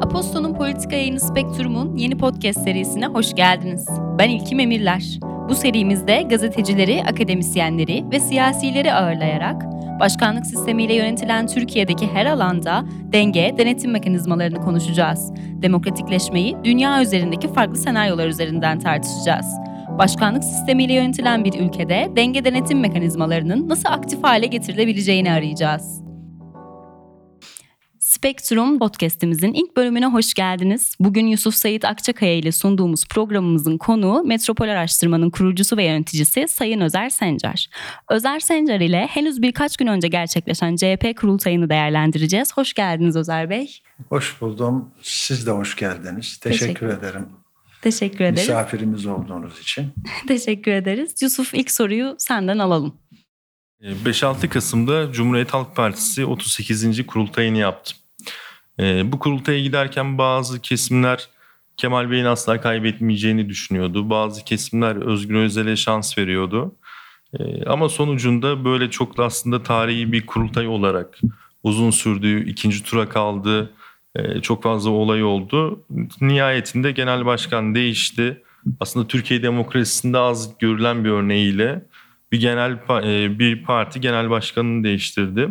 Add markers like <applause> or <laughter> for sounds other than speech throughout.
Aposto'nun politika yayını Spektrum'un yeni podcast serisine hoş geldiniz. Ben İlkim Emirler. Bu serimizde gazetecileri, akademisyenleri ve siyasileri ağırlayarak başkanlık sistemiyle yönetilen Türkiye'deki her alanda denge, denetim mekanizmalarını konuşacağız. Demokratikleşmeyi dünya üzerindeki farklı senaryolar üzerinden tartışacağız. Başkanlık sistemiyle yönetilen bir ülkede denge denetim mekanizmalarının nasıl aktif hale getirilebileceğini arayacağız. Spektrum podcast'imizin ilk bölümüne hoş geldiniz. Bugün Yusuf Sayit Akçakaya ile sunduğumuz programımızın konuğu Metropol Araştırma'nın kurucusu ve yöneticisi Sayın Özer Sencar. Özer Sencar ile henüz birkaç gün önce gerçekleşen CHP kurultayını değerlendireceğiz. Hoş geldiniz Özer Bey. Hoş buldum. Siz de hoş geldiniz. Teşekkür, Teşekkür ederim. Teşekkür ederiz. Misafirimiz olduğunuz için. <laughs> Teşekkür ederiz. Yusuf ilk soruyu senden alalım. 5-6 Kasım'da Cumhuriyet Halk Partisi 38. kurultayını yaptı. Ee, bu kurultaya giderken bazı kesimler Kemal Bey'in asla kaybetmeyeceğini düşünüyordu. Bazı kesimler Özgür Özel'e şans veriyordu. Ee, ama sonucunda böyle çok da aslında tarihi bir kurultay olarak uzun sürdüğü, ikinci tura kaldı, çok fazla olay oldu. Nihayetinde genel başkan değişti. Aslında Türkiye demokrasisinde az görülen bir örneğiyle bir genel e, bir parti genel başkanını değiştirdi.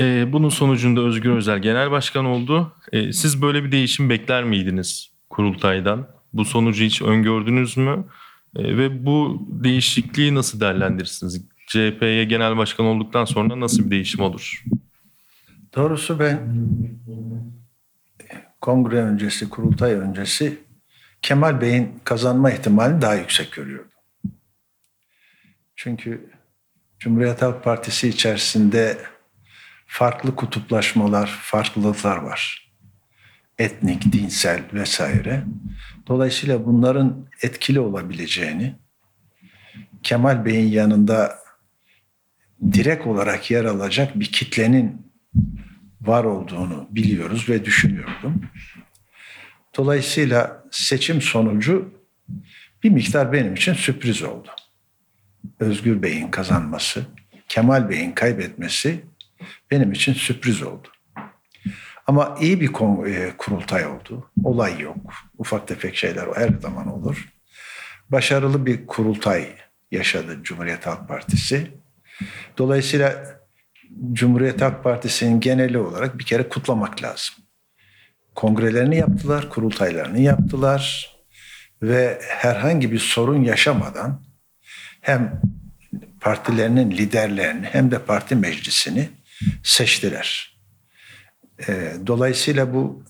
E, bunun sonucunda Özgür Özel genel başkan oldu. E, siz böyle bir değişim bekler miydiniz kurultaydan? Bu sonucu hiç öngördünüz mü? Ve bu değişikliği nasıl değerlendirirsiniz? CHP'ye genel başkan olduktan sonra nasıl bir değişim olur? Doğrusu ben kongre öncesi, kurultay öncesi Kemal Bey'in kazanma ihtimalini daha yüksek görüyorum. Çünkü Cumhuriyet Halk Partisi içerisinde farklı kutuplaşmalar, farklılıklar var. Etnik, dinsel vesaire. Dolayısıyla bunların etkili olabileceğini, Kemal Bey'in yanında direkt olarak yer alacak bir kitlenin var olduğunu biliyoruz ve düşünüyordum. Dolayısıyla seçim sonucu bir miktar benim için sürpriz oldu. Özgür Bey'in kazanması, Kemal Bey'in kaybetmesi benim için sürpriz oldu. Ama iyi bir e, kurultay oldu. Olay yok. Ufak tefek şeyler her zaman olur. Başarılı bir kurultay yaşadı Cumhuriyet Halk Partisi. Dolayısıyla Cumhuriyet Halk Partisi'nin geneli olarak bir kere kutlamak lazım. Kongrelerini yaptılar, kurultaylarını yaptılar ve herhangi bir sorun yaşamadan hem partilerinin liderlerini hem de parti meclisini seçtiler. Ee, dolayısıyla bu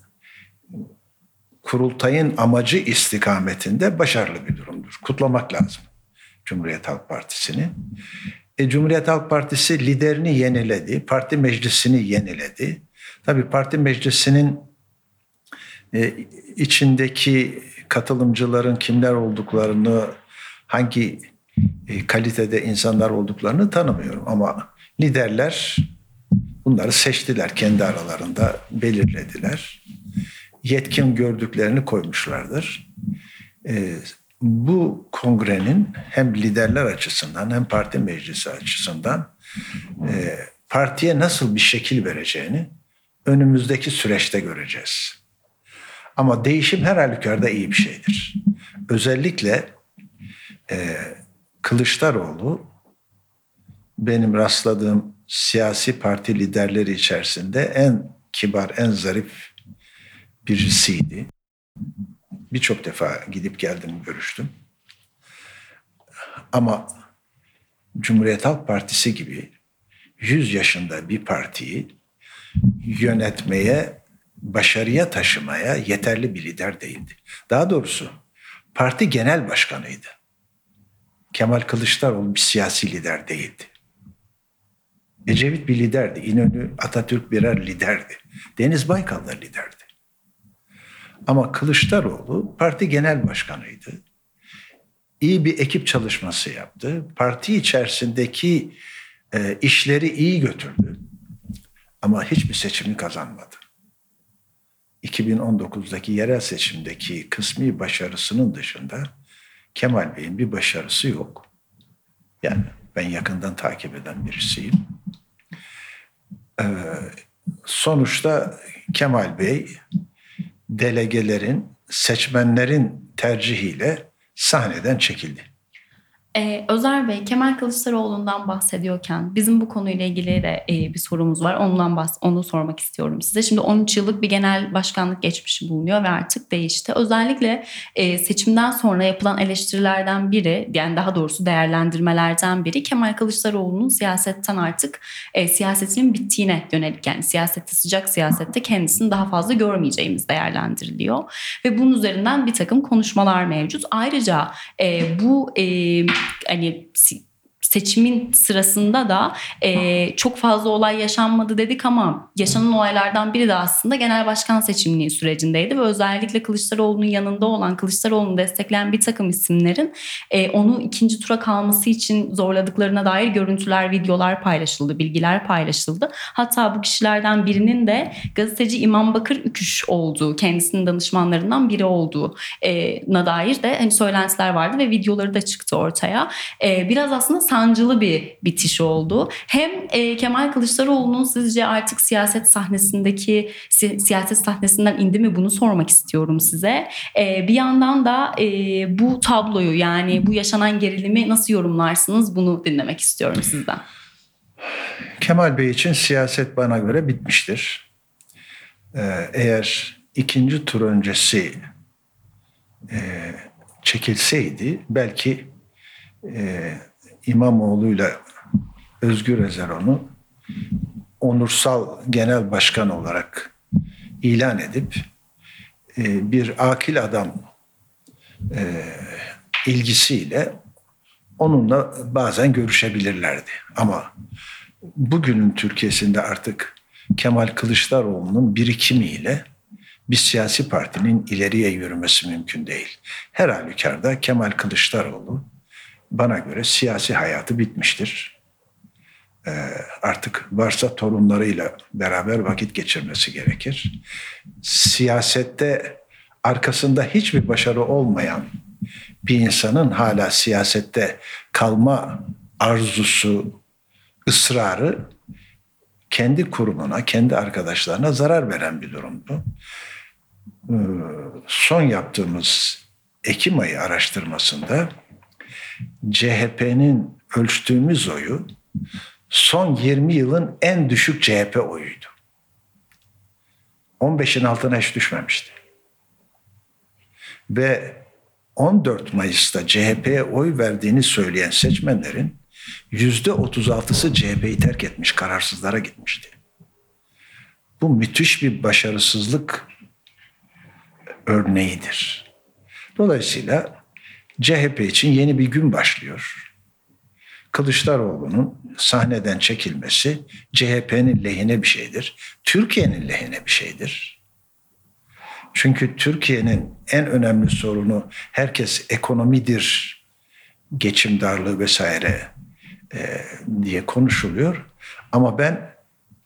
kurultayın amacı istikametinde başarılı bir durumdur. Kutlamak lazım Cumhuriyet Halk Partisi'ni. E, Cumhuriyet Halk Partisi liderini yeniledi, parti meclisini yeniledi. Tabii parti meclisinin e, içindeki katılımcıların kimler olduklarını, hangi kalitede insanlar olduklarını tanımıyorum. Ama liderler bunları seçtiler kendi aralarında belirlediler. Yetkin gördüklerini koymuşlardır. E, bu kongrenin hem liderler açısından hem parti meclisi açısından e, partiye nasıl bir şekil vereceğini önümüzdeki süreçte göreceğiz. Ama değişim her halükarda iyi bir şeydir. Özellikle e, Kılıçdaroğlu benim rastladığım siyasi parti liderleri içerisinde en kibar, en zarif birisiydi. Birçok defa gidip geldim, görüştüm. Ama Cumhuriyet Halk Partisi gibi 100 yaşında bir partiyi yönetmeye, başarıya taşımaya yeterli bir lider değildi. Daha doğrusu parti genel başkanıydı. Kemal Kılıçdaroğlu bir siyasi lider değildi. Ecevit bir liderdi. İnönü, Atatürk birer liderdi. Deniz Baykal da liderdi. Ama Kılıçdaroğlu parti genel başkanıydı. İyi bir ekip çalışması yaptı. Parti içerisindeki e, işleri iyi götürdü. Ama hiçbir seçimi kazanmadı. 2019'daki yerel seçimdeki kısmi başarısının dışında Kemal Bey'in bir başarısı yok. Yani ben yakından takip eden birisiyim. Ee, sonuçta Kemal Bey delegelerin, seçmenlerin tercihiyle sahneden çekildi. Ee, Özer Bey, Kemal Kılıçdaroğlu'ndan bahsediyorken bizim bu konuyla ilgili de e, bir sorumuz var. Ondan bahs onu sormak istiyorum size. Şimdi 13 yıllık bir genel başkanlık geçmişi bulunuyor ve artık değişti. Özellikle e, seçimden sonra yapılan eleştirilerden biri, yani daha doğrusu değerlendirmelerden biri Kemal Kılıçdaroğlu'nun siyasetten artık e, siyasetinin bittiğine yönelik. Yani siyasette, sıcak siyasette kendisini daha fazla görmeyeceğimiz değerlendiriliyor. Ve bunun üzerinden bir takım konuşmalar mevcut. Ayrıca e, bu... E, hani seçimin sırasında da e, çok fazla olay yaşanmadı dedik ama yaşanan olaylardan biri de aslında genel başkan seçimliği sürecindeydi ve özellikle Kılıçdaroğlu'nun yanında olan Kılıçdaroğlu'nu destekleyen bir takım isimlerin e, onu ikinci tura kalması için zorladıklarına dair görüntüler, videolar paylaşıldı, bilgiler paylaşıldı. Hatta bu kişilerden birinin de gazeteci İmam Bakır Üküş olduğu, kendisinin danışmanlarından biri olduğu e, dair de hani söylentiler vardı ve videoları da çıktı ortaya. E, biraz aslında sancılı bir bitiş oldu. Hem e, Kemal Kılıçdaroğlu'nun sizce artık siyaset sahnesindeki si- siyaset sahnesinden indi mi bunu sormak istiyorum size. E, bir yandan da e, bu tabloyu yani bu yaşanan gerilimi nasıl yorumlarsınız bunu dinlemek istiyorum sizden. Kemal Bey için siyaset bana göre bitmiştir. Ee, eğer ikinci tur öncesi e, çekilseydi belki e, İmamoğlu'yla Özgür Özel onu onursal genel başkan olarak ilan edip e, bir akil adam e, ilgisiyle onunla bazen görüşebilirlerdi. Ama bugünün Türkiye'sinde artık Kemal Kılıçdaroğlu'nun birikimiyle bir siyasi partinin ileriye yürümesi mümkün değil. Her halükarda Kemal Kılıçdaroğlu bana göre siyasi hayatı bitmiştir. Ee, artık varsa torunlarıyla beraber vakit geçirmesi gerekir. Siyasette arkasında hiçbir başarı olmayan bir insanın hala siyasette kalma arzusu, ısrarı kendi kurumuna, kendi arkadaşlarına zarar veren bir durumdu. Ee, son yaptığımız Ekim ayı araştırmasında CHP'nin ölçtüğümüz oyu son 20 yılın en düşük CHP oyuydu. 15'in altına hiç düşmemişti. Ve 14 Mayıs'ta CHP'ye oy verdiğini söyleyen seçmenlerin yüzde 36'sı CHP'yi terk etmiş, kararsızlara gitmişti. Bu müthiş bir başarısızlık örneğidir. Dolayısıyla CHP için yeni bir gün başlıyor. Kılıçdaroğlu'nun sahneden çekilmesi CHP'nin lehine bir şeydir. Türkiye'nin lehine bir şeydir. Çünkü Türkiye'nin en önemli sorunu herkes ekonomidir, geçim darlığı vesaire e, diye konuşuluyor. Ama ben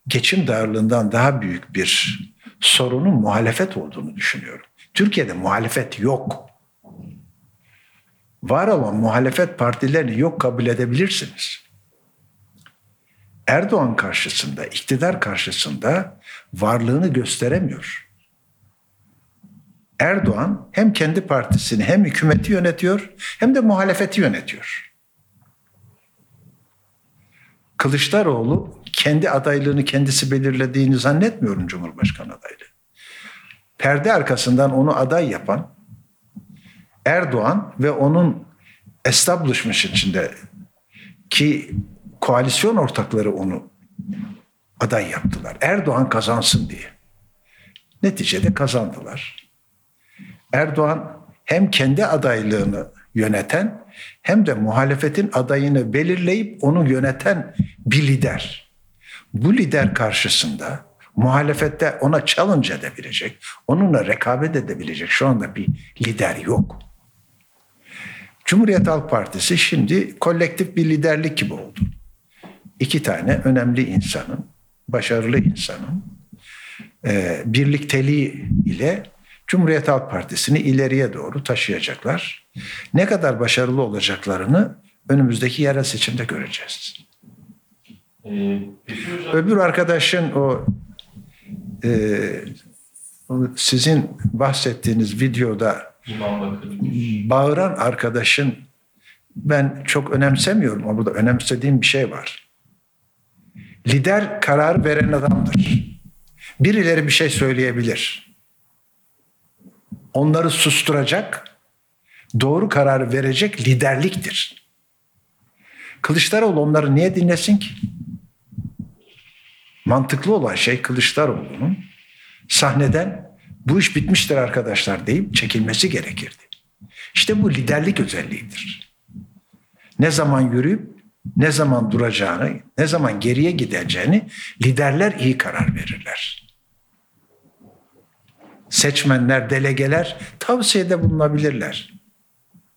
geçim darlığından daha büyük bir sorunun muhalefet olduğunu düşünüyorum. Türkiye'de muhalefet yok. Var olan muhalefet partilerini yok kabul edebilirsiniz. Erdoğan karşısında, iktidar karşısında varlığını gösteremiyor. Erdoğan hem kendi partisini hem hükümeti yönetiyor hem de muhalefeti yönetiyor. Kılıçdaroğlu kendi adaylığını kendisi belirlediğini zannetmiyorum Cumhurbaşkanı adaylığı. Perde arkasından onu aday yapan Erdoğan ve onun establishment içinde ki koalisyon ortakları onu aday yaptılar. Erdoğan kazansın diye. Neticede kazandılar. Erdoğan hem kendi adaylığını yöneten hem de muhalefetin adayını belirleyip onu yöneten bir lider. Bu lider karşısında muhalefette ona challenge edebilecek, onunla rekabet edebilecek şu anda bir lider yok. Cumhuriyet Halk Partisi şimdi kolektif bir liderlik gibi oldu. İki tane önemli insanın, başarılı insanın e, birlikteliği ile Cumhuriyet Halk Partisi'ni ileriye doğru taşıyacaklar. Ne kadar başarılı olacaklarını önümüzdeki yerel seçimde göreceğiz. Ee, Öbür arkadaşın o e, sizin bahsettiğiniz videoda İmam Bakır. bağıran arkadaşın ben çok önemsemiyorum ama burada önemsediğim bir şey var. Lider karar veren adamdır. Birileri bir şey söyleyebilir. Onları susturacak, doğru karar verecek liderliktir. Kılıçdaroğlu onları niye dinlesin ki? Mantıklı olan şey Kılıçdaroğlu'nun sahneden bu iş bitmiştir arkadaşlar deyip çekilmesi gerekirdi. İşte bu liderlik özelliğidir. Ne zaman yürüyüp ne zaman duracağını, ne zaman geriye gideceğini liderler iyi karar verirler. Seçmenler, delegeler tavsiyede bulunabilirler.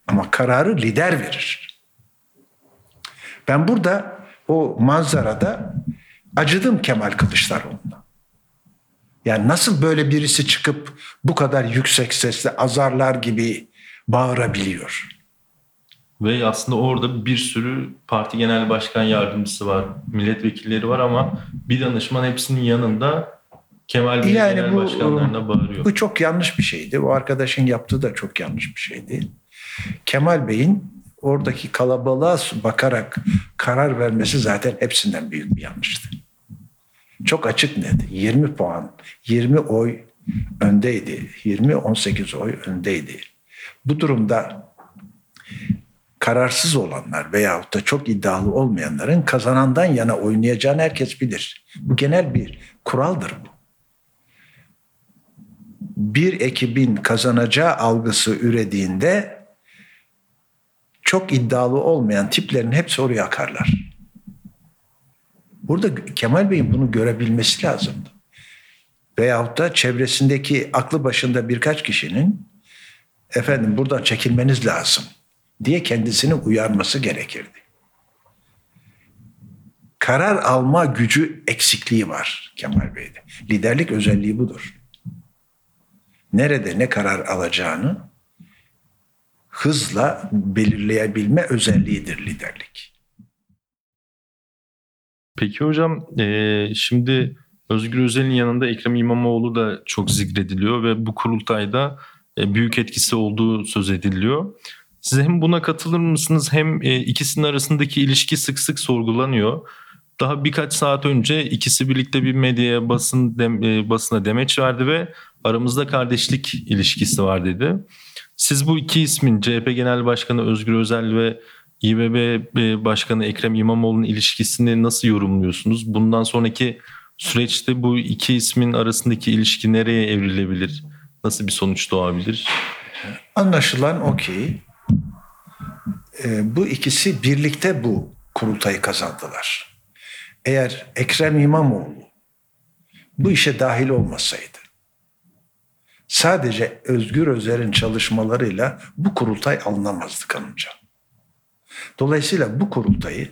Ama kararı lider verir. Ben burada o manzarada acıdım Kemal Kılıçdaroğlu'na. Yani nasıl böyle birisi çıkıp bu kadar yüksek sesle azarlar gibi bağırabiliyor? Ve aslında orada bir sürü parti genel başkan yardımcısı var, milletvekilleri var ama bir danışman hepsinin yanında Kemal Bey Yani genel bu- başkanlarına bağırıyor. Bu çok yanlış bir şeydi. O arkadaşın yaptığı da çok yanlış bir şeydi. Kemal Bey'in oradaki kalabalığa bakarak karar vermesi zaten hepsinden büyük bir yanlıştı. Çok açık net. 20 puan, 20 oy öndeydi. 20-18 oy öndeydi. Bu durumda kararsız olanlar veyahut da çok iddialı olmayanların kazanandan yana oynayacağını herkes bilir. Bu genel bir kuraldır bu bir ekibin kazanacağı algısı ürediğinde çok iddialı olmayan tiplerin hepsi oraya akarlar. Burada Kemal Bey'in bunu görebilmesi lazımdı. Veyahut da çevresindeki aklı başında birkaç kişinin efendim buradan çekilmeniz lazım diye kendisini uyarması gerekirdi. Karar alma gücü eksikliği var Kemal Bey'de. Liderlik özelliği budur nerede ne karar alacağını hızla belirleyebilme özelliğidir liderlik. Peki hocam e, şimdi Özgür Özel'in yanında Ekrem İmamoğlu da çok zikrediliyor ve bu kurultayda e, büyük etkisi olduğu söz ediliyor. Siz hem buna katılır mısınız hem e, ikisinin arasındaki ilişki sık sık sorgulanıyor. Daha birkaç saat önce ikisi birlikte bir medyaya basın dem, e, basına demeç verdi ve aramızda kardeşlik ilişkisi var dedi. Siz bu iki ismin CHP Genel Başkanı Özgür Özel ve İBB e, Başkanı Ekrem İmamoğlu'nun ilişkisini nasıl yorumluyorsunuz? Bundan sonraki süreçte bu iki ismin arasındaki ilişki nereye evrilebilir? Nasıl bir sonuç doğabilir? Anlaşılan o e, bu ikisi birlikte bu kurultayı kazandılar. Eğer Ekrem İmamoğlu bu işe dahil olmasaydı, sadece Özgür Özel'in çalışmalarıyla bu kurultay alınamazdı kanımca. Dolayısıyla bu kurultayı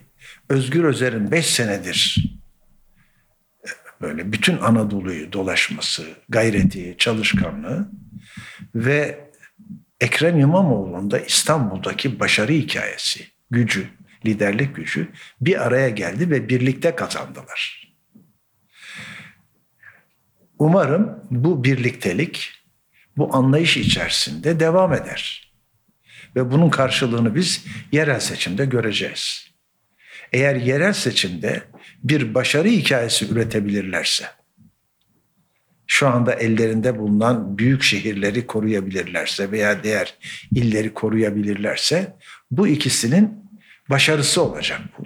Özgür Özel'in beş senedir e, böyle bütün Anadolu'yu dolaşması, gayreti, çalışkanlığı ve Ekrem İmamoğlu'nun da İstanbul'daki başarı hikayesi, gücü, liderlik gücü bir araya geldi ve birlikte kazandılar. Umarım bu birliktelik, bu anlayış içerisinde devam eder. Ve bunun karşılığını biz yerel seçimde göreceğiz. Eğer yerel seçimde bir başarı hikayesi üretebilirlerse, şu anda ellerinde bulunan büyük şehirleri koruyabilirlerse veya diğer illeri koruyabilirlerse bu ikisinin başarısı olacak bu.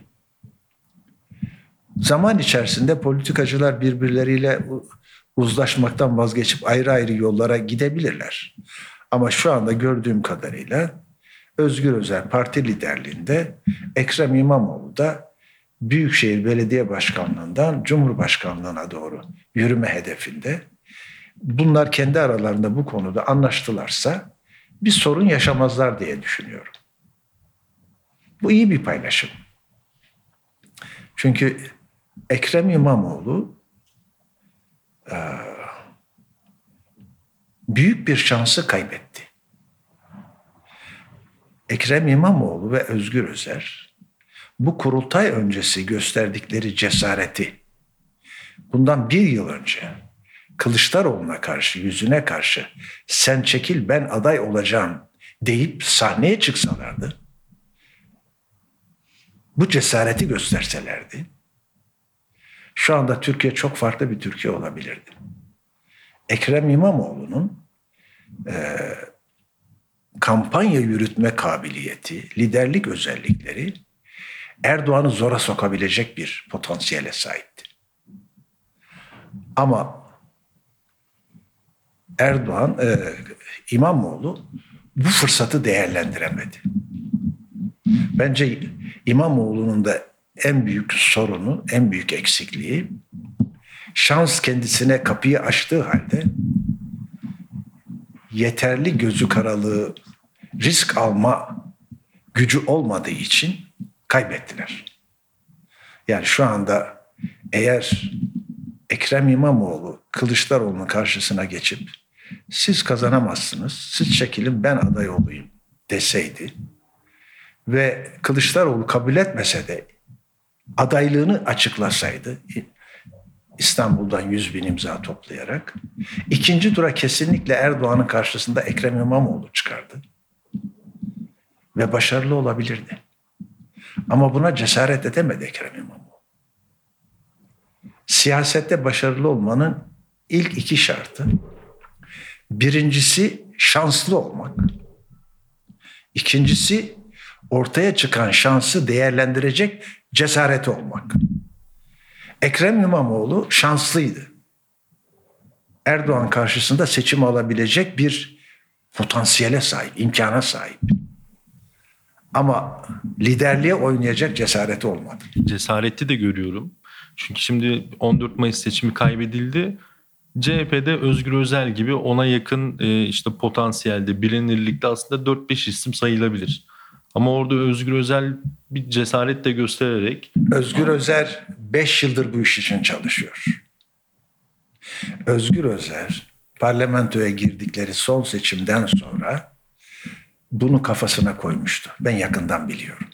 Zaman içerisinde politikacılar birbirleriyle uzlaşmaktan vazgeçip ayrı ayrı yollara gidebilirler. Ama şu anda gördüğüm kadarıyla Özgür Özel parti liderliğinde Ekrem İmamoğlu da Büyükşehir Belediye Başkanlığından Cumhurbaşkanlığına doğru yürüme hedefinde. Bunlar kendi aralarında bu konuda anlaştılarsa bir sorun yaşamazlar diye düşünüyorum. Bu iyi bir paylaşım. Çünkü Ekrem İmamoğlu büyük bir şansı kaybetti. Ekrem İmamoğlu ve Özgür Özer bu kurultay öncesi gösterdikleri cesareti bundan bir yıl önce Kılıçdaroğlu'na karşı, yüzüne karşı sen çekil ben aday olacağım deyip sahneye çıksalardı, bu cesareti gösterselerdi, şu anda Türkiye çok farklı bir Türkiye olabilirdi. Ekrem İmamoğlu'nun e, kampanya yürütme kabiliyeti, liderlik özellikleri Erdoğan'ı zora sokabilecek bir potansiyele sahipti. Ama Erdoğan, e, İmamoğlu bu fırsatı değerlendiremedi. Bence İmamoğlu'nun da en büyük sorunu, en büyük eksikliği şans kendisine kapıyı açtığı halde yeterli gözü karalığı, risk alma gücü olmadığı için kaybettiler. Yani şu anda eğer Ekrem İmamoğlu Kılıçdaroğlu'nun karşısına geçip siz kazanamazsınız, siz çekilin ben aday olayım deseydi ve Kılıçdaroğlu kabul etmese de adaylığını açıklasaydı İstanbul'dan 100 bin imza toplayarak ikinci tura kesinlikle Erdoğan'ın karşısında Ekrem İmamoğlu çıkardı. Ve başarılı olabilirdi. Ama buna cesaret edemedi Ekrem İmamoğlu. Siyasette başarılı olmanın ilk iki şartı birincisi şanslı olmak. İkincisi ortaya çıkan şansı değerlendirecek cesareti olmak. Ekrem İmamoğlu şanslıydı. Erdoğan karşısında seçim alabilecek bir potansiyele sahip, imkana sahip. Ama liderliğe oynayacak cesareti olmadı. Cesareti de görüyorum. Çünkü şimdi 14 Mayıs seçimi kaybedildi. CHP'de Özgür Özel gibi ona yakın e, işte potansiyelde bilinirlikte aslında 4-5 isim sayılabilir. Ama orada Özgür Özel bir cesaret de göstererek Özgür Özer 5 yıldır bu iş için çalışıyor. Özgür Özer parlamentoya girdikleri son seçimden sonra bunu kafasına koymuştu. Ben yakından biliyorum.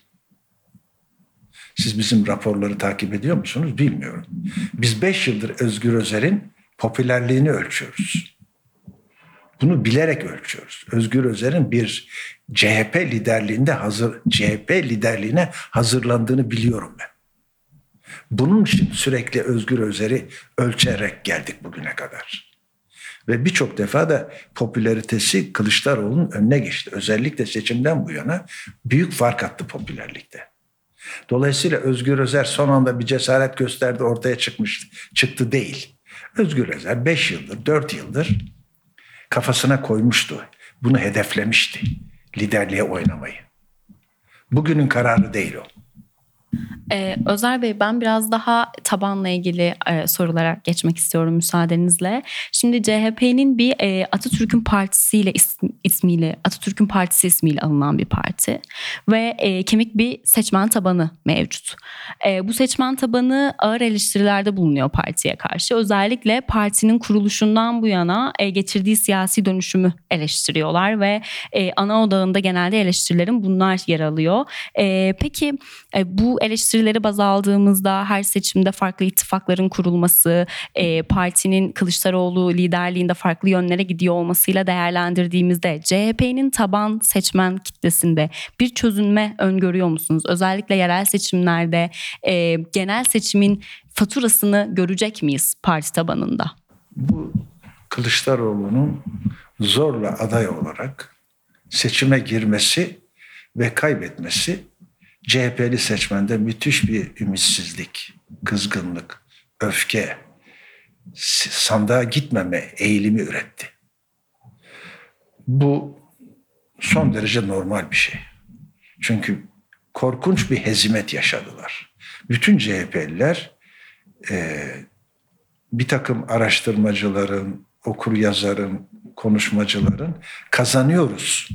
Siz bizim raporları takip ediyor musunuz bilmiyorum. Biz 5 yıldır Özgür Özer'in popülerliğini ölçüyoruz. Bunu bilerek ölçüyoruz. Özgür Özer'in bir CHP liderliğinde hazır CHP liderliğine hazırlandığını biliyorum ben. Bunun için sürekli Özgür Özer'i ölçerek geldik bugüne kadar. Ve birçok defa da popülaritesi Kılıçdaroğlu'nun önüne geçti. Özellikle seçimden bu yana büyük fark attı popülerlikte. Dolayısıyla Özgür Özer son anda bir cesaret gösterdi ortaya çıkmış çıktı değil. Özgür Özer 5 yıldır 4 yıldır kafasına koymuştu. Bunu hedeflemişti. Liderliğe oynamayı. Bugünün kararı değil o. Ee, Özer Bey ben biraz daha tabanla ilgili e, sorulara geçmek istiyorum müsaadenizle. Şimdi CHP'nin bir e, Atatürk'ün partisiyle ism, ismiyle Atatürk'ün partisi ismiyle alınan bir parti ve e, kemik bir seçmen tabanı mevcut. E, bu seçmen tabanı ağır eleştirilerde bulunuyor partiye karşı. Özellikle partinin kuruluşundan bu yana e, getirdiği siyasi dönüşümü eleştiriyorlar ve e, ana odağında genelde eleştirilerin bunlar yer alıyor. E, peki e, bu eleştirileri baz aldığımızda her seçimde farklı ittifakların kurulması, e, partinin Kılıçdaroğlu liderliğinde farklı yönlere gidiyor olmasıyla değerlendirdiğimizde CHP'nin taban seçmen kitlesinde bir çözülme öngörüyor musunuz? Özellikle yerel seçimlerde e, genel seçimin faturasını görecek miyiz parti tabanında? Bu Kılıçdaroğlu'nun zorla aday olarak seçime girmesi ve kaybetmesi CHP'li seçmende müthiş bir ümitsizlik, kızgınlık, öfke, sandığa gitmeme eğilimi üretti. Bu son derece normal bir şey. Çünkü korkunç bir hezimet yaşadılar. Bütün CHP'liler e, bir takım araştırmacıların, okur yazarın, konuşmacıların kazanıyoruz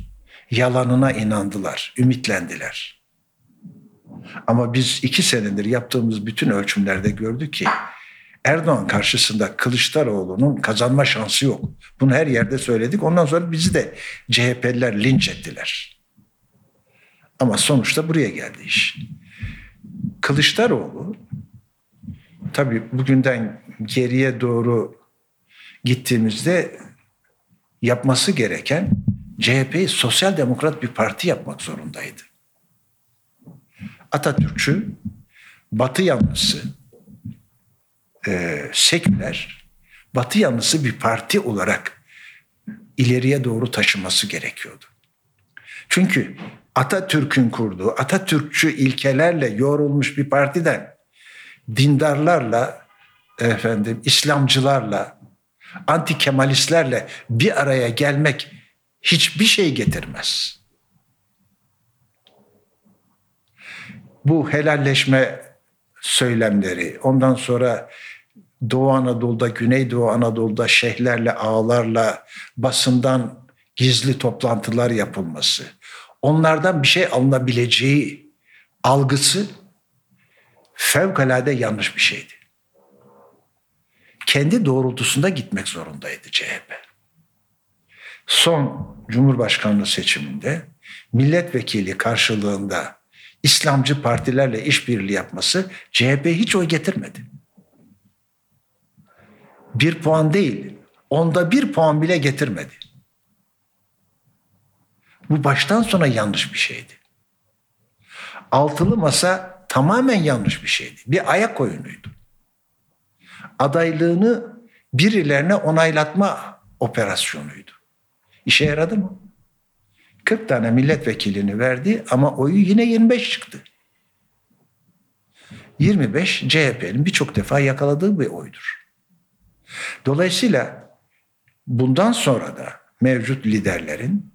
yalanına inandılar, ümitlendiler. Ama biz iki senedir yaptığımız bütün ölçümlerde gördük ki Erdoğan karşısında Kılıçdaroğlu'nun kazanma şansı yok. Bunu her yerde söyledik. Ondan sonra bizi de CHP'liler linç ettiler. Ama sonuçta buraya geldi iş. Kılıçdaroğlu tabii bugünden geriye doğru gittiğimizde yapması gereken CHP'yi sosyal demokrat bir parti yapmak zorundaydı. Atatürkçü, Batı yanlısı, e, seküler, Batı yanlısı bir parti olarak ileriye doğru taşıması gerekiyordu. Çünkü Atatürk'ün kurduğu, Atatürkçü ilkelerle yoğrulmuş bir partiden dindarlarla, efendim İslamcılarla, anti kemalistlerle bir araya gelmek hiçbir şey getirmez. Bu helalleşme söylemleri, ondan sonra Doğu Anadolu'da, Güneydoğu Anadolu'da şeyhlerle, ağalarla basından gizli toplantılar yapılması, onlardan bir şey alınabileceği algısı fevkalade yanlış bir şeydi. Kendi doğrultusunda gitmek zorundaydı CHP. Son Cumhurbaşkanlığı seçiminde milletvekili karşılığında İslamcı partilerle işbirliği yapması CHP hiç oy getirmedi. Bir puan değil, onda bir puan bile getirmedi. Bu baştan sona yanlış bir şeydi. Altılı masa tamamen yanlış bir şeydi. Bir ayak oyunuydu. Adaylığını birilerine onaylatma operasyonuydu. İşe yaradı mı? 40 tane milletvekilini verdi ama oyu yine 25 çıktı. 25 CHP'nin birçok defa yakaladığı bir oydur. Dolayısıyla bundan sonra da mevcut liderlerin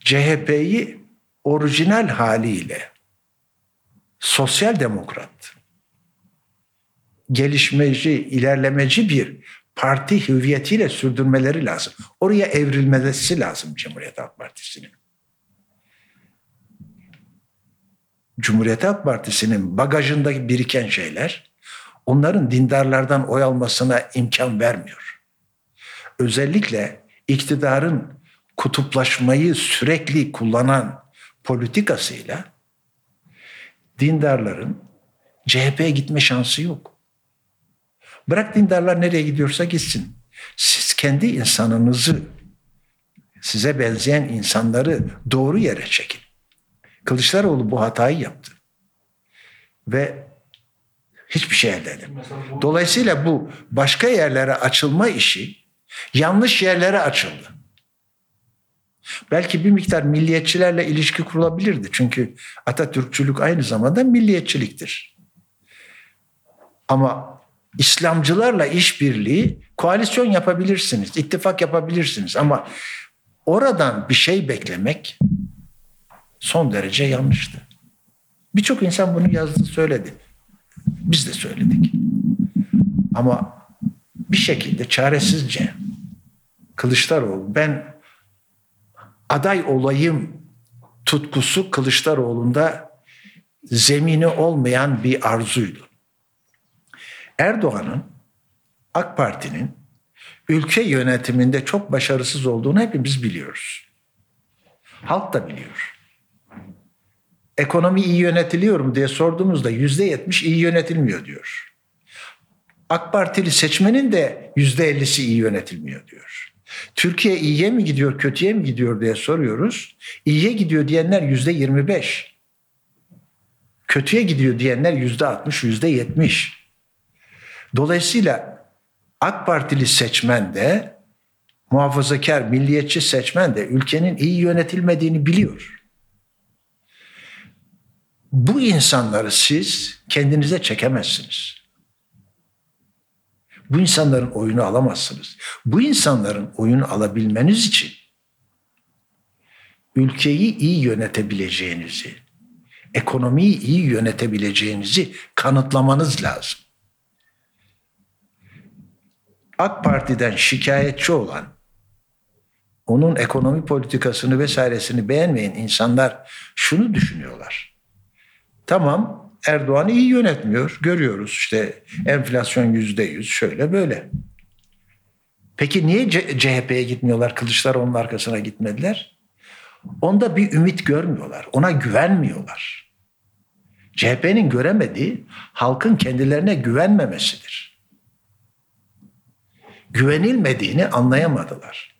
CHP'yi orijinal haliyle sosyal demokrat, gelişmeci, ilerlemeci bir parti hüviyetiyle sürdürmeleri lazım. Oraya evrilmesi lazım Cumhuriyet Halk Partisi'nin. Cumhuriyet Halk Partisi'nin bagajındaki biriken şeyler onların dindarlardan oy almasına imkan vermiyor. Özellikle iktidarın kutuplaşmayı sürekli kullanan politikasıyla dindarların CHP'ye gitme şansı yok. Bırak dindarlar nereye gidiyorsa gitsin. Siz kendi insanınızı, size benzeyen insanları doğru yere çekin. Kılıçdaroğlu bu hatayı yaptı. Ve hiçbir şey elde edemedi. Dolayısıyla bu başka yerlere açılma işi yanlış yerlere açıldı. Belki bir miktar milliyetçilerle ilişki kurulabilirdi. Çünkü Atatürkçülük aynı zamanda milliyetçiliktir. Ama İslamcılarla işbirliği koalisyon yapabilirsiniz, ittifak yapabilirsiniz ama oradan bir şey beklemek son derece yanlıştı. Birçok insan bunu yazdı, söyledi. Biz de söyledik. Ama bir şekilde çaresizce Kılıçdaroğlu ben aday olayım tutkusu Kılıçdaroğlu'nda zemini olmayan bir arzuydu. Erdoğan'ın AK Parti'nin ülke yönetiminde çok başarısız olduğunu hepimiz biliyoruz. Halk da biliyor. Ekonomi iyi yönetiliyor mu diye sorduğumuzda yüzde yetmiş iyi yönetilmiyor diyor. AK Partili seçmenin de yüzde ellisi iyi yönetilmiyor diyor. Türkiye iyiye mi gidiyor, kötüye mi gidiyor diye soruyoruz. İyiye gidiyor diyenler yüzde yirmi beş. Kötüye gidiyor diyenler yüzde altmış, yüzde yetmiş. Dolayısıyla AK Partili seçmen de muhafazakar, milliyetçi seçmen de ülkenin iyi yönetilmediğini biliyor. Bu insanları siz kendinize çekemezsiniz. Bu insanların oyunu alamazsınız. Bu insanların oyunu alabilmeniz için ülkeyi iyi yönetebileceğinizi, ekonomiyi iyi yönetebileceğinizi kanıtlamanız lazım. AK Parti'den şikayetçi olan, onun ekonomi politikasını vesairesini beğenmeyen insanlar şunu düşünüyorlar. Tamam Erdoğan iyi yönetmiyor. Görüyoruz işte enflasyon yüzde yüz şöyle böyle. Peki niye CHP'ye gitmiyorlar? Kılıçdaroğlu'nun arkasına gitmediler. Onda bir ümit görmüyorlar. Ona güvenmiyorlar. CHP'nin göremediği halkın kendilerine güvenmemesidir. Güvenilmediğini anlayamadılar.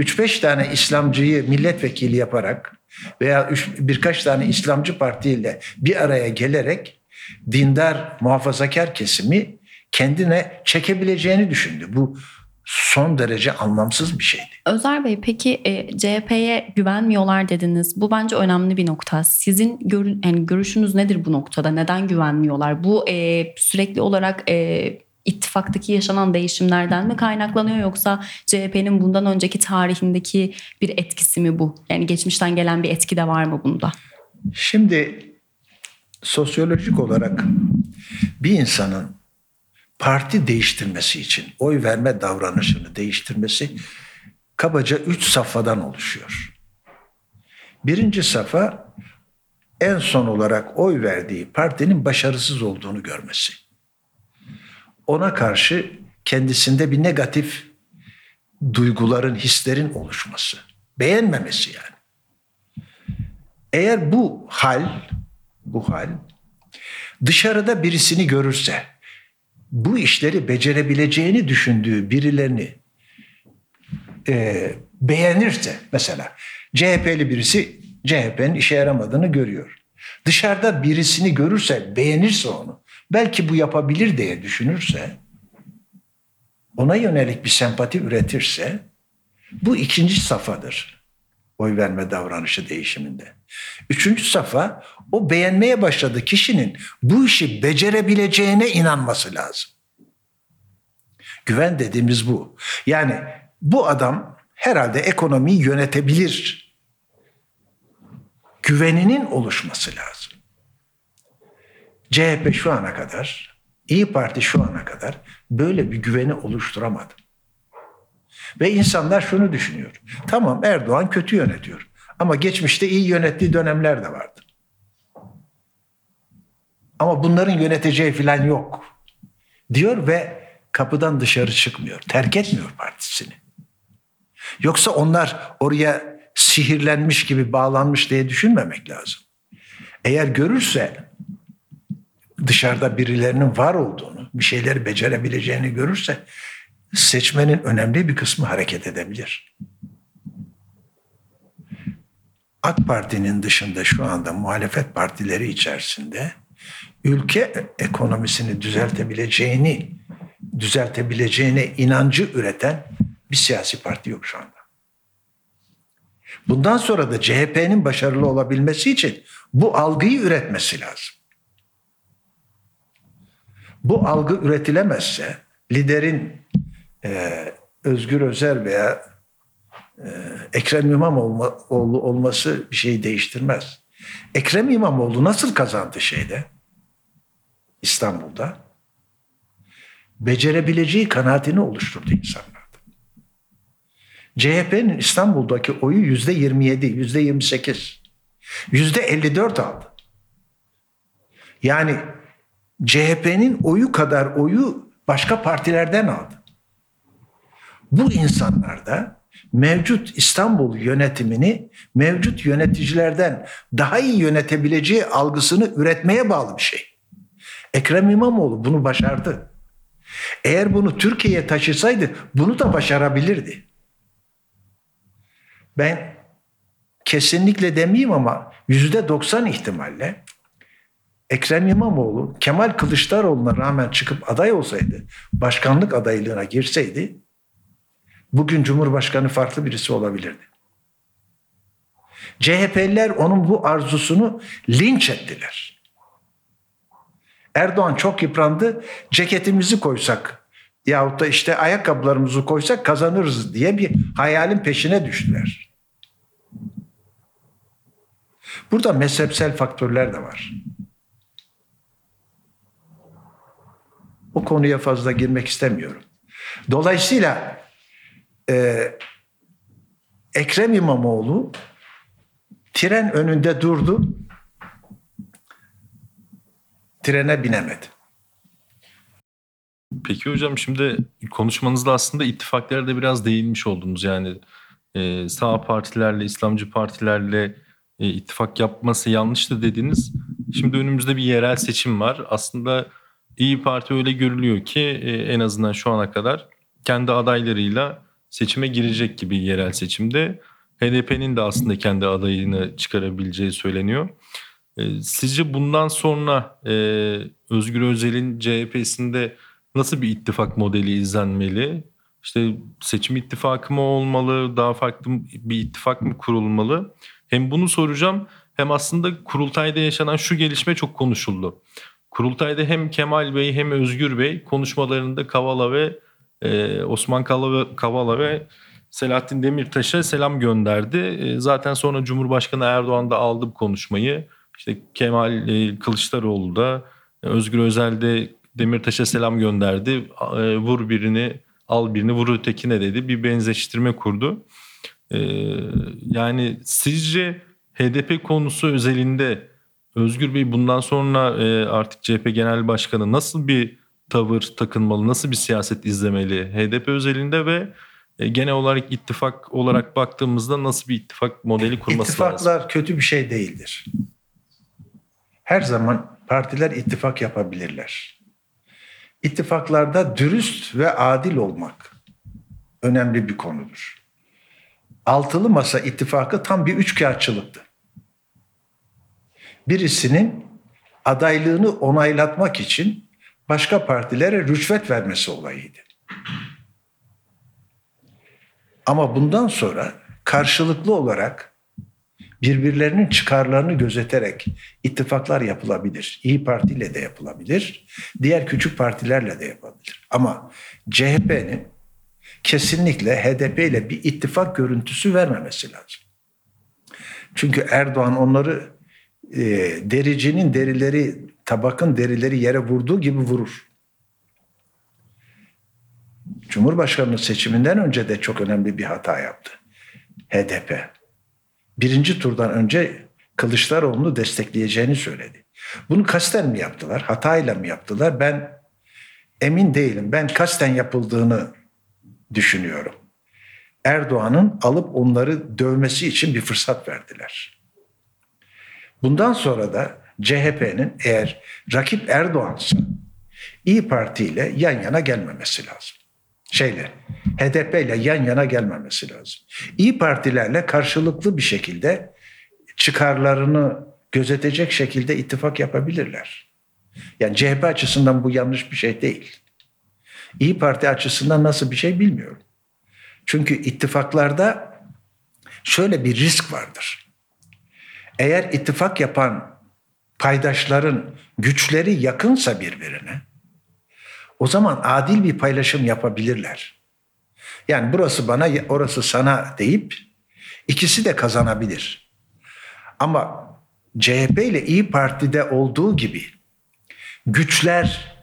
3-5 tane İslamcıyı milletvekili yaparak veya birkaç tane İslamcı partiyle bir araya gelerek dindar muhafazakar kesimi kendine çekebileceğini düşündü. Bu son derece anlamsız bir şeydi. Özer Bey peki e, CHP'ye güvenmiyorlar dediniz. Bu bence önemli bir nokta. Sizin gör, yani görüşünüz nedir bu noktada? Neden güvenmiyorlar? Bu e, sürekli olarak e, ittifaktaki yaşanan değişimlerden mi kaynaklanıyor yoksa CHP'nin bundan önceki tarihindeki bir etkisi mi bu? Yani geçmişten gelen bir etki de var mı bunda? Şimdi sosyolojik olarak bir insanın parti değiştirmesi için oy verme davranışını değiştirmesi kabaca üç safhadan oluşuyor. Birinci safa en son olarak oy verdiği partinin başarısız olduğunu görmesi. Ona karşı kendisinde bir negatif duyguların, hislerin oluşması. Beğenmemesi yani. Eğer bu hal, bu hal dışarıda birisini görürse, bu işleri becerebileceğini düşündüğü birilerini e, beğenirse mesela CHP'li birisi CHP'nin işe yaramadığını görüyor. Dışarıda birisini görürse, beğenirse onu, belki bu yapabilir diye düşünürse, ona yönelik bir sempati üretirse, bu ikinci safhadır oy verme davranışı değişiminde. Üçüncü safa o beğenmeye başladığı kişinin bu işi becerebileceğine inanması lazım. Güven dediğimiz bu. Yani bu adam herhalde ekonomiyi yönetebilir. Güveninin oluşması lazım. CHP şu ana kadar, İyi Parti şu ana kadar böyle bir güveni oluşturamadı. Ve insanlar şunu düşünüyor. Tamam Erdoğan kötü yönetiyor. Ama geçmişte iyi yönettiği dönemler de vardı. Ama bunların yöneteceği falan yok. Diyor ve kapıdan dışarı çıkmıyor. Terk etmiyor partisini. Yoksa onlar oraya sihirlenmiş gibi bağlanmış diye düşünmemek lazım. Eğer görürse dışarıda birilerinin var olduğunu, bir şeyleri becerebileceğini görürse seçmenin önemli bir kısmı hareket edebilir. AK Parti'nin dışında şu anda muhalefet partileri içerisinde ülke ekonomisini düzeltebileceğini düzeltebileceğine inancı üreten bir siyasi parti yok şu anda. Bundan sonra da CHP'nin başarılı olabilmesi için bu algıyı üretmesi lazım. Bu algı üretilemezse liderin e, Özgür Özel veya e, Ekrem İmamoğlu olması bir şeyi değiştirmez. Ekrem İmamoğlu nasıl kazandı şeyde? İstanbul'da. Becerebileceği kanaatini oluşturdu insanlarda. CHP'nin İstanbul'daki oyu yüzde 27, yüzde 28, yüzde 54 aldı. Yani CHP'nin oyu kadar oyu başka partilerden aldı. Bu insanlar da mevcut İstanbul yönetimini mevcut yöneticilerden daha iyi yönetebileceği algısını üretmeye bağlı bir şey. Ekrem İmamoğlu bunu başardı. Eğer bunu Türkiye'ye taşısaydı bunu da başarabilirdi. Ben kesinlikle demeyeyim ama yüzde doksan ihtimalle Ekrem İmamoğlu Kemal Kılıçdaroğlu'na rağmen çıkıp aday olsaydı, başkanlık adaylığına girseydi bugün Cumhurbaşkanı farklı birisi olabilirdi. CHP'liler onun bu arzusunu linç ettiler. Erdoğan çok yıprandı. Ceketimizi koysak yahut da işte ayakkabılarımızı koysak kazanırız diye bir hayalin peşine düştüler. Burada mezhepsel faktörler de var. O konuya fazla girmek istemiyorum. Dolayısıyla e, Ekrem İmamoğlu tren önünde durdu. Trene binemedi. Peki hocam şimdi konuşmanızda aslında ittifaklara da biraz değinmiş oldunuz. Yani e, sağ partilerle, İslamcı partilerle e, ittifak yapması yanlıştı dediniz. Şimdi önümüzde bir yerel seçim var. Aslında İyi Parti öyle görülüyor ki e, en azından şu ana kadar kendi adaylarıyla seçime girecek gibi yerel seçimde. HDP'nin de aslında kendi adayını çıkarabileceği söyleniyor. E, sizce bundan sonra e, Özgür Özel'in CHP'sinde nasıl bir ittifak modeli izlenmeli? İşte seçim ittifakı mı olmalı, daha farklı bir ittifak mı kurulmalı? Hem bunu soracağım hem aslında kurultayda yaşanan şu gelişme çok konuşuldu. Kurultayda hem Kemal Bey hem Özgür Bey konuşmalarında Kavala ve e, Osman Kavala ve Selahattin Demirtaş'a selam gönderdi. E, zaten sonra Cumhurbaşkanı Erdoğan da aldı bu konuşmayı. İşte Kemal e, Kılıçdaroğlu da e, Özgür Özel de Demirtaş'a selam gönderdi. E, vur birini al birini vur ötekine dedi. Bir benzeştirme kurdu. E, yani sizce HDP konusu özelinde Özgür Bey bundan sonra e, artık CHP Genel Başkanı nasıl bir tavır takınmalı, nasıl bir siyaset izlemeli HDP özelinde ve e, genel olarak ittifak olarak baktığımızda nasıl bir ittifak modeli kurması İttifaklar lazım? İttifaklar kötü bir şey değildir. Her zaman partiler ittifak yapabilirler. İttifaklarda dürüst ve adil olmak önemli bir konudur. Altılı Masa ittifakı tam bir üçkağıtçılıktı. Birisinin adaylığını onaylatmak için başka partilere rüşvet vermesi olayıydı. Ama bundan sonra karşılıklı olarak birbirlerinin çıkarlarını gözeterek ittifaklar yapılabilir. İyi Parti ile de yapılabilir. Diğer küçük partilerle de yapabilir. Ama CHP'nin kesinlikle HDP ile bir ittifak görüntüsü vermemesi lazım. Çünkü Erdoğan onları e, dericinin derileri, tabakın derileri yere vurduğu gibi vurur. Cumhurbaşkanlığı seçiminden önce de çok önemli bir hata yaptı. HDP. Birinci turdan önce Kılıçdaroğlu'nu destekleyeceğini söyledi. Bunu kasten mi yaptılar, hatayla mı yaptılar? Ben emin değilim. Ben kasten yapıldığını düşünüyorum. Erdoğan'ın alıp onları dövmesi için bir fırsat verdiler. Bundan sonra da CHP'nin eğer rakip Erdoğan'sa İyi Parti ile yan yana gelmemesi lazım. Şeyle, HDP ile yan yana gelmemesi lazım. İyi partilerle karşılıklı bir şekilde çıkarlarını gözetecek şekilde ittifak yapabilirler. Yani CHP açısından bu yanlış bir şey değil. İyi Parti açısından nasıl bir şey bilmiyorum. Çünkü ittifaklarda şöyle bir risk vardır. Eğer ittifak yapan paydaşların güçleri yakınsa birbirine o zaman adil bir paylaşım yapabilirler. Yani burası bana orası sana deyip ikisi de kazanabilir. Ama CHP ile İyi Parti'de olduğu gibi güçler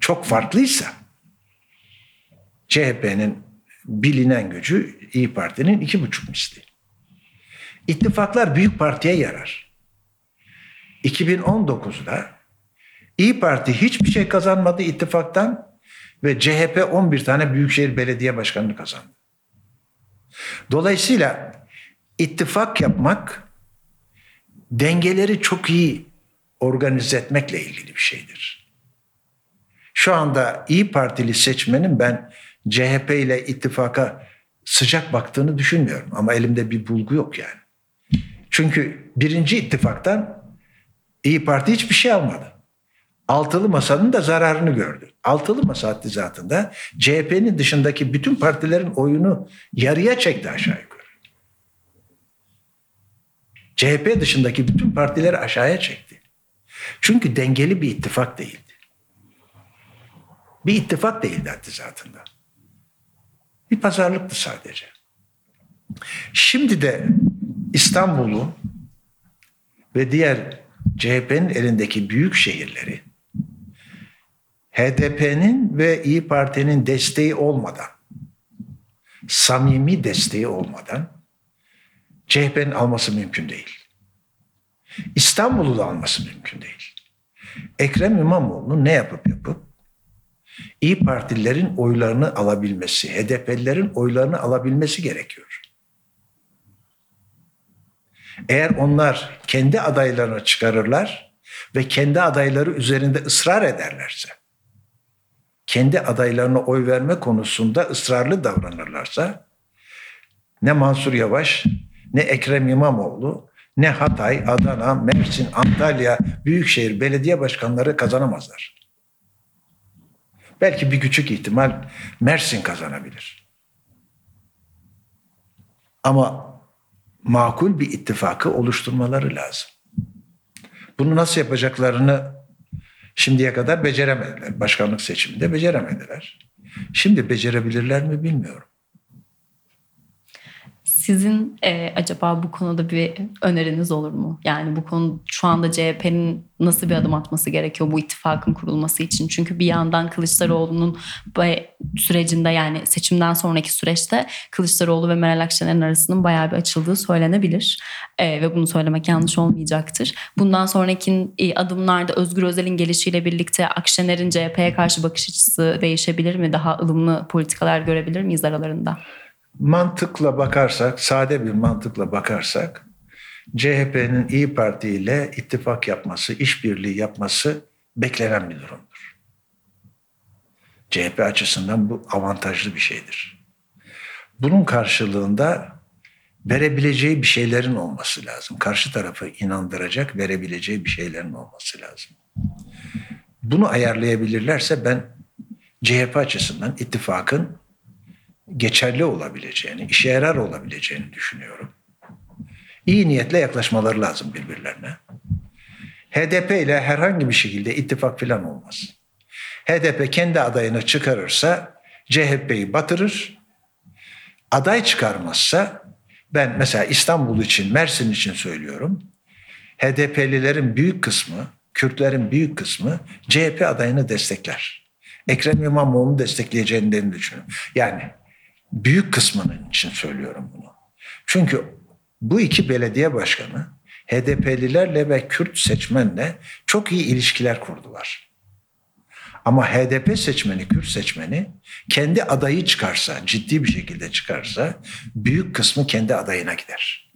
çok farklıysa CHP'nin bilinen gücü İyi Parti'nin iki buçuk misli. İttifaklar büyük partiye yarar. 2019'da İyi Parti hiçbir şey kazanmadı ittifaktan ve CHP 11 tane büyükşehir belediye başkanını kazandı. Dolayısıyla ittifak yapmak dengeleri çok iyi organize etmekle ilgili bir şeydir. Şu anda İyi Partili seçmenin ben CHP ile ittifaka sıcak baktığını düşünmüyorum. Ama elimde bir bulgu yok yani. Çünkü birinci ittifaktan İyi Parti hiçbir şey almadı. Altılı Masa'nın da zararını gördü. Altılı Masa hattizatında CHP'nin dışındaki bütün partilerin oyunu yarıya çekti aşağı yukarı. CHP dışındaki bütün partileri aşağıya çekti. Çünkü dengeli bir ittifak değildi. Bir ittifak değildi hattizatında. Bir pazarlıktı sadece. Şimdi de İstanbul'u ve diğer CHP'nin elindeki büyük şehirleri HDP'nin ve İyi Parti'nin desteği olmadan, samimi desteği olmadan CHP'nin alması mümkün değil. İstanbul'u da alması mümkün değil. Ekrem İmamoğlu ne yapıp yapıp İyi Partililerin oylarını alabilmesi, HDP'lilerin oylarını alabilmesi gerekiyor. Eğer onlar kendi adaylarını çıkarırlar ve kendi adayları üzerinde ısrar ederlerse kendi adaylarına oy verme konusunda ısrarlı davranırlarsa ne Mansur Yavaş, ne Ekrem İmamoğlu, ne Hatay, Adana, Mersin, Antalya, Büyükşehir belediye başkanları kazanamazlar. Belki bir küçük ihtimal Mersin kazanabilir. Ama makul bir ittifakı oluşturmaları lazım. Bunu nasıl yapacaklarını şimdiye kadar beceremediler. Başkanlık seçiminde beceremediler. Şimdi becerebilirler mi bilmiyorum. Sizin e, acaba bu konuda bir öneriniz olur mu? Yani bu konu şu anda CHP'nin nasıl bir adım atması gerekiyor bu ittifakın kurulması için? Çünkü bir yandan Kılıçdaroğlu'nun sürecinde yani seçimden sonraki süreçte Kılıçdaroğlu ve Meral Akşener'in arasının bayağı bir açıldığı söylenebilir. E, ve bunu söylemek yanlış olmayacaktır. Bundan sonraki e, adımlarda Özgür Özel'in gelişiyle birlikte Akşener'in CHP'ye karşı bakış açısı değişebilir mi? Daha ılımlı politikalar görebilir miyiz aralarında? Mantıkla bakarsak, sade bir mantıkla bakarsak CHP'nin İyi Parti ile ittifak yapması, işbirliği yapması beklenen bir durumdur. CHP açısından bu avantajlı bir şeydir. Bunun karşılığında verebileceği bir şeylerin olması lazım. Karşı tarafı inandıracak verebileceği bir şeylerin olması lazım. Bunu ayarlayabilirlerse ben CHP açısından ittifakın geçerli olabileceğini, işe yarar olabileceğini düşünüyorum. İyi niyetle yaklaşmaları lazım birbirlerine. HDP ile herhangi bir şekilde ittifak falan olmaz. HDP kendi adayını çıkarırsa CHP'yi batırır. Aday çıkarmazsa ben mesela İstanbul için, Mersin için söylüyorum. HDP'lilerin büyük kısmı, Kürtlerin büyük kısmı CHP adayını destekler. Ekrem İmamoğlu'nu destekleyeceğini düşünüyorum. Yani büyük kısmının için söylüyorum bunu. Çünkü bu iki belediye başkanı HDP'lilerle ve Kürt seçmenle çok iyi ilişkiler kurdular. Ama HDP seçmeni, Kürt seçmeni kendi adayı çıkarsa, ciddi bir şekilde çıkarsa büyük kısmı kendi adayına gider.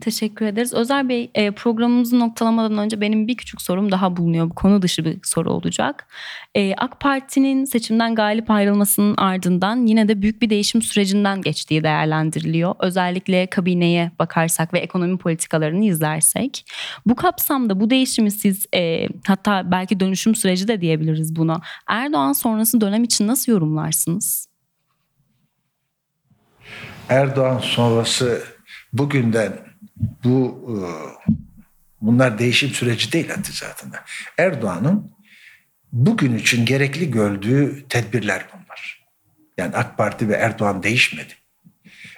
Teşekkür ederiz. Özer Bey e, programımızı noktalamadan önce benim bir küçük sorum daha bulunuyor. Bu konu dışı bir soru olacak. E, AK Parti'nin seçimden galip ayrılmasının ardından yine de büyük bir değişim sürecinden geçtiği değerlendiriliyor. Özellikle kabineye bakarsak ve ekonomi politikalarını izlersek. Bu kapsamda bu değişimi siz e, hatta belki dönüşüm süreci de diyebiliriz buna. Erdoğan sonrası dönem için nasıl yorumlarsınız? Erdoğan sonrası bugünden bu e, bunlar değişim süreci değil zaten. Erdoğan'ın bugün için gerekli gördüğü tedbirler bunlar. Yani AK Parti ve Erdoğan değişmedi.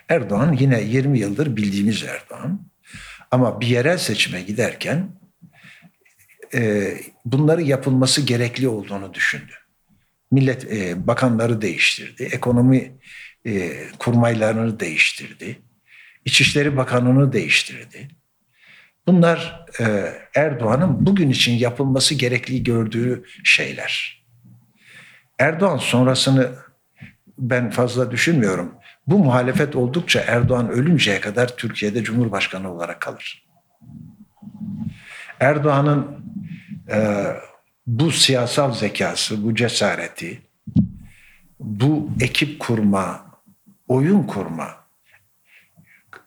Erdoğan yine 20 yıldır bildiğimiz Erdoğan. Ama bir yerel seçime giderken e, bunları yapılması gerekli olduğunu düşündü. Millet e, bakanları değiştirdi, ekonomi kurmaylarını değiştirdi İçişleri Bakanı'nı değiştirdi. Bunlar e, Erdoğan'ın bugün için yapılması gerekli gördüğü şeyler. Erdoğan sonrasını ben fazla düşünmüyorum. Bu muhalefet oldukça Erdoğan ölünceye kadar Türkiye'de Cumhurbaşkanı olarak kalır. Erdoğan'ın e, bu siyasal zekası, bu cesareti, bu ekip kurma, oyun kurma,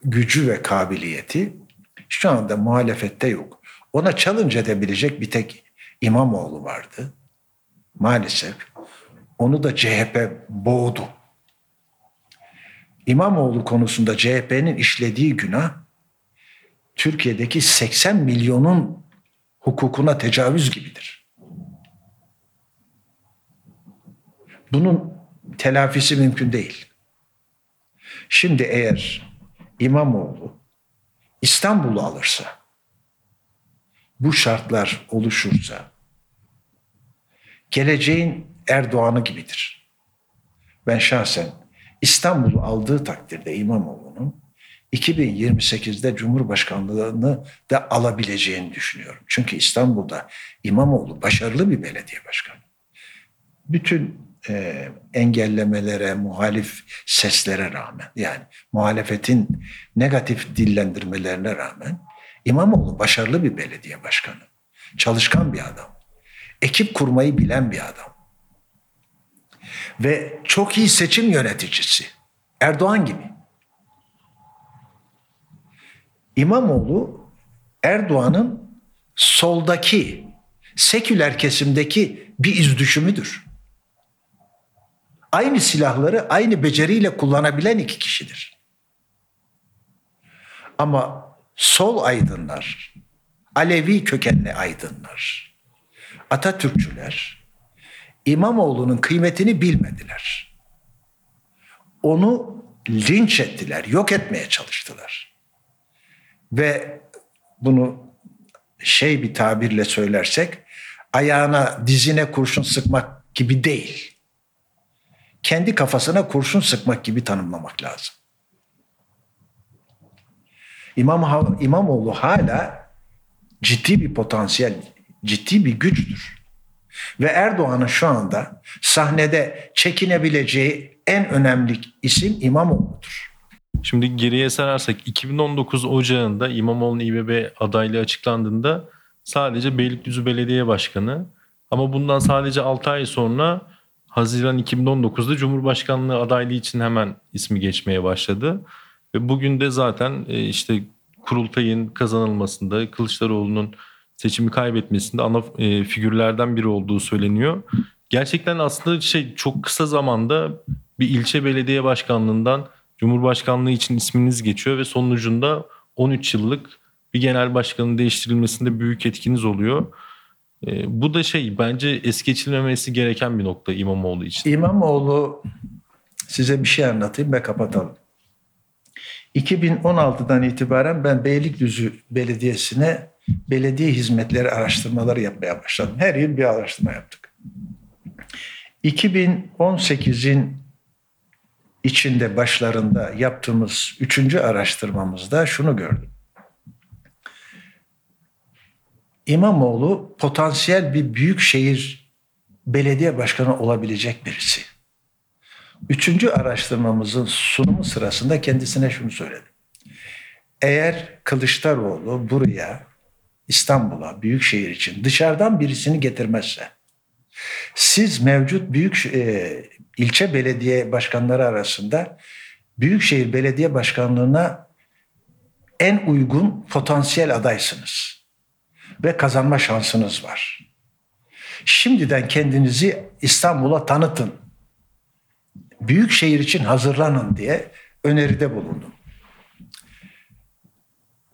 gücü ve kabiliyeti şu anda muhalefette yok. Ona challenge edebilecek bir tek İmamoğlu vardı. Maalesef onu da CHP boğdu. İmamoğlu konusunda CHP'nin işlediği günah Türkiye'deki 80 milyonun hukukuna tecavüz gibidir. Bunun telafisi mümkün değil. Şimdi eğer İmamoğlu İstanbul'u alırsa, bu şartlar oluşursa, geleceğin Erdoğan'ı gibidir. Ben şahsen İstanbul'u aldığı takdirde İmamoğlu'nun 2028'de Cumhurbaşkanlığını da alabileceğini düşünüyorum. Çünkü İstanbul'da İmamoğlu başarılı bir belediye başkanı. Bütün e, engellemelere, muhalif seslere rağmen yani muhalefetin negatif dillendirmelerine rağmen İmamoğlu başarılı bir belediye başkanı. Çalışkan bir adam. Ekip kurmayı bilen bir adam. ve çok iyi seçim yöneticisi. Erdoğan gibi. İmamoğlu Erdoğan'ın soldaki, seküler kesimdeki bir iz düşümüdür. Aynı silahları aynı beceriyle kullanabilen iki kişidir. Ama sol aydınlar, Alevi kökenli aydınlar, Atatürkçüler İmamoğlu'nun kıymetini bilmediler. Onu linç ettiler, yok etmeye çalıştılar. Ve bunu şey bir tabirle söylersek ayağına dizine kurşun sıkmak gibi değil. Kendi kafasına kurşun sıkmak gibi tanımlamak lazım. İmam İmamoğlu hala ciddi bir potansiyel, ciddi bir güçtür. Ve Erdoğan'ın şu anda sahnede çekinebileceği en önemli isim İmamoğlu'dur. Şimdi geriye sararsak 2019 Ocağı'nda İmamoğlu'nun İBB adaylığı açıklandığında sadece Beylikdüzü Belediye Başkanı ama bundan sadece 6 ay sonra Haziran 2019'da Cumhurbaşkanlığı adaylığı için hemen ismi geçmeye başladı. Ve bugün de zaten e, işte kurultayın kazanılmasında Kılıçdaroğlu'nun seçimi kaybetmesinde ana e, figürlerden biri olduğu söyleniyor. Gerçekten aslında şey çok kısa zamanda bir ilçe belediye başkanlığından Cumhurbaşkanlığı için isminiz geçiyor ve sonucunda 13 yıllık bir genel başkanın değiştirilmesinde büyük etkiniz oluyor. E, bu da şey bence es geçilmemesi gereken bir nokta İmamoğlu için. İmamoğlu size bir şey anlatayım ve kapatalım. 2016'dan itibaren ben Beylikdüzü Belediyesi'ne belediye hizmetleri araştırmaları yapmaya başladım. Her yıl bir araştırma yaptık. 2018'in içinde başlarında yaptığımız üçüncü araştırmamızda şunu gördüm. İmamoğlu potansiyel bir büyük şehir belediye başkanı olabilecek birisi. Üçüncü araştırmamızın sunumu sırasında kendisine şunu söyledim. Eğer Kılıçdaroğlu buraya İstanbul'a, büyük şehir için dışarıdan birisini getirmezse, siz mevcut büyük e, ilçe belediye başkanları arasında büyükşehir belediye başkanlığına en uygun potansiyel adaysınız ve kazanma şansınız var. Şimdiden kendinizi İstanbul'a tanıtın. Büyük şehir için hazırlanın diye öneride bulundum.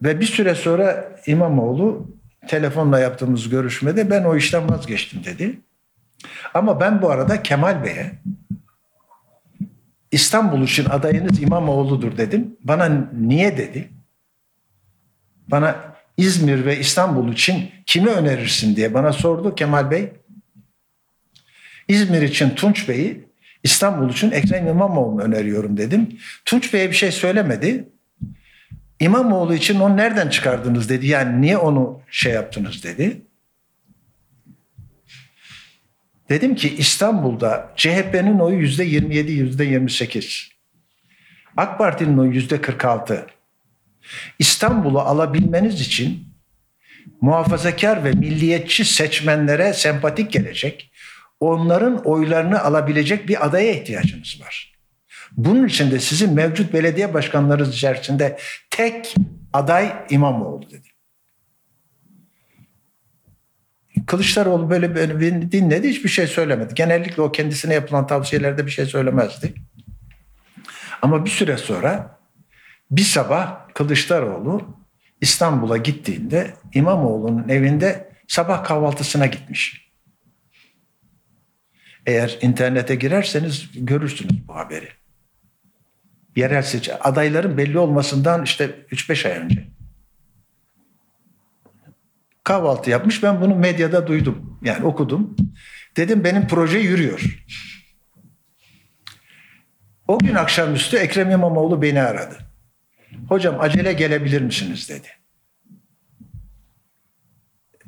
Ve bir süre sonra İmamoğlu telefonla yaptığımız görüşmede ben o işten vazgeçtim dedi. Ama ben bu arada Kemal Bey'e İstanbul için adayınız İmamoğlu'dur dedim. Bana niye dedi? Bana İzmir ve İstanbul için kimi önerirsin diye bana sordu Kemal Bey. İzmir için Tunç Bey'i, İstanbul için Ekrem İmamoğlu'nu öneriyorum dedim. Tunç Bey'e bir şey söylemedi. İmamoğlu için onu nereden çıkardınız dedi. Yani niye onu şey yaptınız dedi. Dedim ki İstanbul'da CHP'nin oyu yüzde 27, yüzde 28. AK Parti'nin oyu yüzde 46. İstanbul'u alabilmeniz için muhafazakar ve milliyetçi seçmenlere sempatik gelecek, onların oylarını alabilecek bir adaya ihtiyacınız var. Bunun için de sizin mevcut belediye başkanlarınız içerisinde tek aday İmamoğlu dedi. Kılıçdaroğlu böyle beni dinledi hiçbir şey söylemedi. Genellikle o kendisine yapılan tavsiyelerde bir şey söylemezdi. Ama bir süre sonra bir sabah Kılıçdaroğlu İstanbul'a gittiğinde İmamoğlu'nun evinde sabah kahvaltısına gitmiş. Eğer internete girerseniz görürsünüz bu haberi. Yerel seçim adayların belli olmasından işte 3-5 ay önce kahvaltı yapmış. Ben bunu medyada duydum. Yani okudum. Dedim benim proje yürüyor. O gün akşamüstü Ekrem İmamoğlu beni aradı. Hocam acele gelebilir misiniz dedi.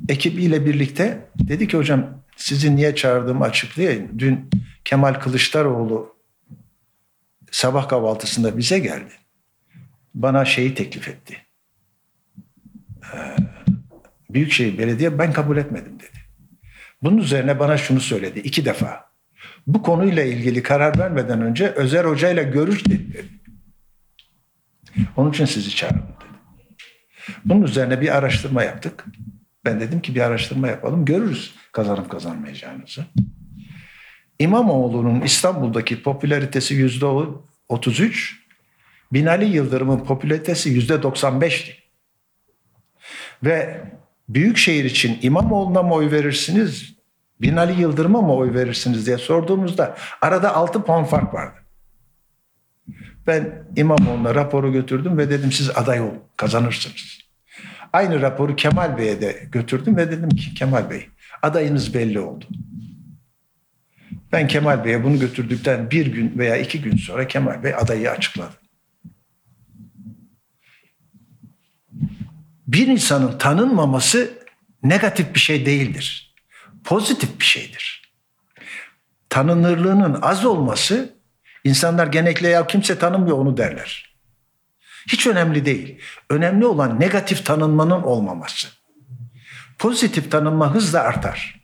Ekibiyle birlikte dedi ki hocam sizi niye çağırdığımı açıklayayım. Dün Kemal Kılıçdaroğlu sabah kahvaltısında bize geldi. Bana şeyi teklif etti. Ee, Büyükşehir Belediye ben kabul etmedim dedi. Bunun üzerine bana şunu söyledi iki defa. Bu konuyla ilgili karar vermeden önce Özer Hoca ile görüş dedi. Onun için sizi çağırdım dedi. Bunun üzerine bir araştırma yaptık. Ben dedim ki bir araştırma yapalım. Görürüz kazanıp kazanmayacağınızı. İmamoğlu'nun İstanbul'daki popülaritesi yüzde 33, Binali Yıldırım'ın popülaritesi yüzde 95'ti. Ve Büyükşehir için İmamoğlu'na mı oy verirsiniz, Binali Yıldırım'a mı oy verirsiniz diye sorduğumuzda arada 6 puan fark vardı. Ben İmamoğlu'na raporu götürdüm ve dedim siz aday olun, kazanırsınız. Aynı raporu Kemal Bey'e de götürdüm ve dedim ki Kemal Bey adayınız belli oldu. Ben Kemal Bey'e bunu götürdükten bir gün veya iki gün sonra Kemal Bey adayı açıkladı. Bir insanın tanınmaması negatif bir şey değildir. Pozitif bir şeydir. Tanınırlığının az olması insanlar genellikle ya kimse tanımıyor onu derler. Hiç önemli değil. Önemli olan negatif tanınmanın olmaması. Pozitif tanınma hızla artar.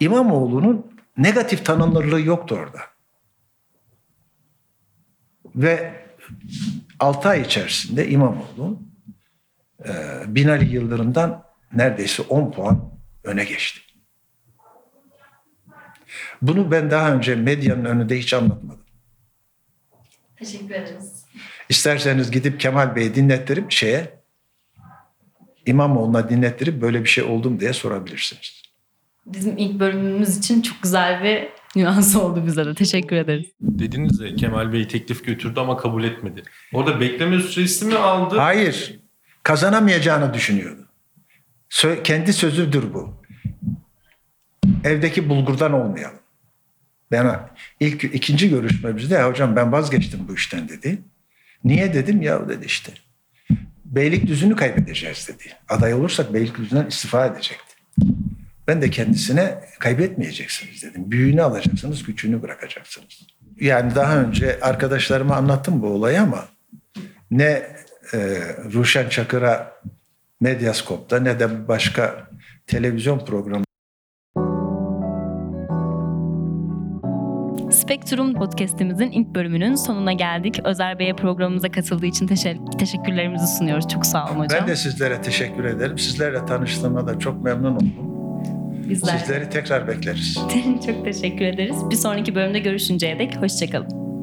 İmamoğlu'nun negatif tanınırlığı yoktu orada. Ve 6 ay içerisinde İmamoğlu e, Binali Yıldırım'dan neredeyse 10 puan öne geçti. Bunu ben daha önce medyanın önünde hiç anlatmadım. Teşekkür ederiz. İsterseniz gidip Kemal Bey'i dinlettirip şeye İmamoğlu'na dinlettirip böyle bir şey oldu mu diye sorabilirsiniz. Bizim ilk bölümümüz için çok güzel bir nüans oldu bize de. Teşekkür ederiz. Dediniz ya Kemal Bey teklif götürdü ama kabul etmedi. Orada bekleme süresi mi aldı? Hayır. Kazanamayacağını düşünüyordu. Sö- kendi sözüdür bu. Evdeki bulgurdan olmayalım. Ben ilk ikinci görüşmemizde hocam ben vazgeçtim bu işten dedi. Niye dedim ya dedi işte. Beylikdüzü'nü kaybedeceğiz dedi. Aday olursak Beylikdüzü'nden istifa edecekti. Ben de kendisine kaybetmeyeceksiniz dedim. Büyüğünü alacaksınız, küçüğünü bırakacaksınız. Yani daha önce arkadaşlarıma anlattım bu olayı ama ne e, Ruşen Çakır'a Medyaskop'ta ne de başka televizyon programı Spektrum podcast'imizin ilk bölümünün sonuna geldik. Özer Bey'e programımıza katıldığı için teşekkür, teşekkürlerimizi sunuyoruz. Çok sağ olun hocam. Ben de sizlere teşekkür ederim. Sizlerle tanıştığıma da çok memnun oldum. Bizler. Sizleri tekrar bekleriz. <laughs> Çok teşekkür ederiz. Bir sonraki bölümde görüşünceye dek hoşçakalın.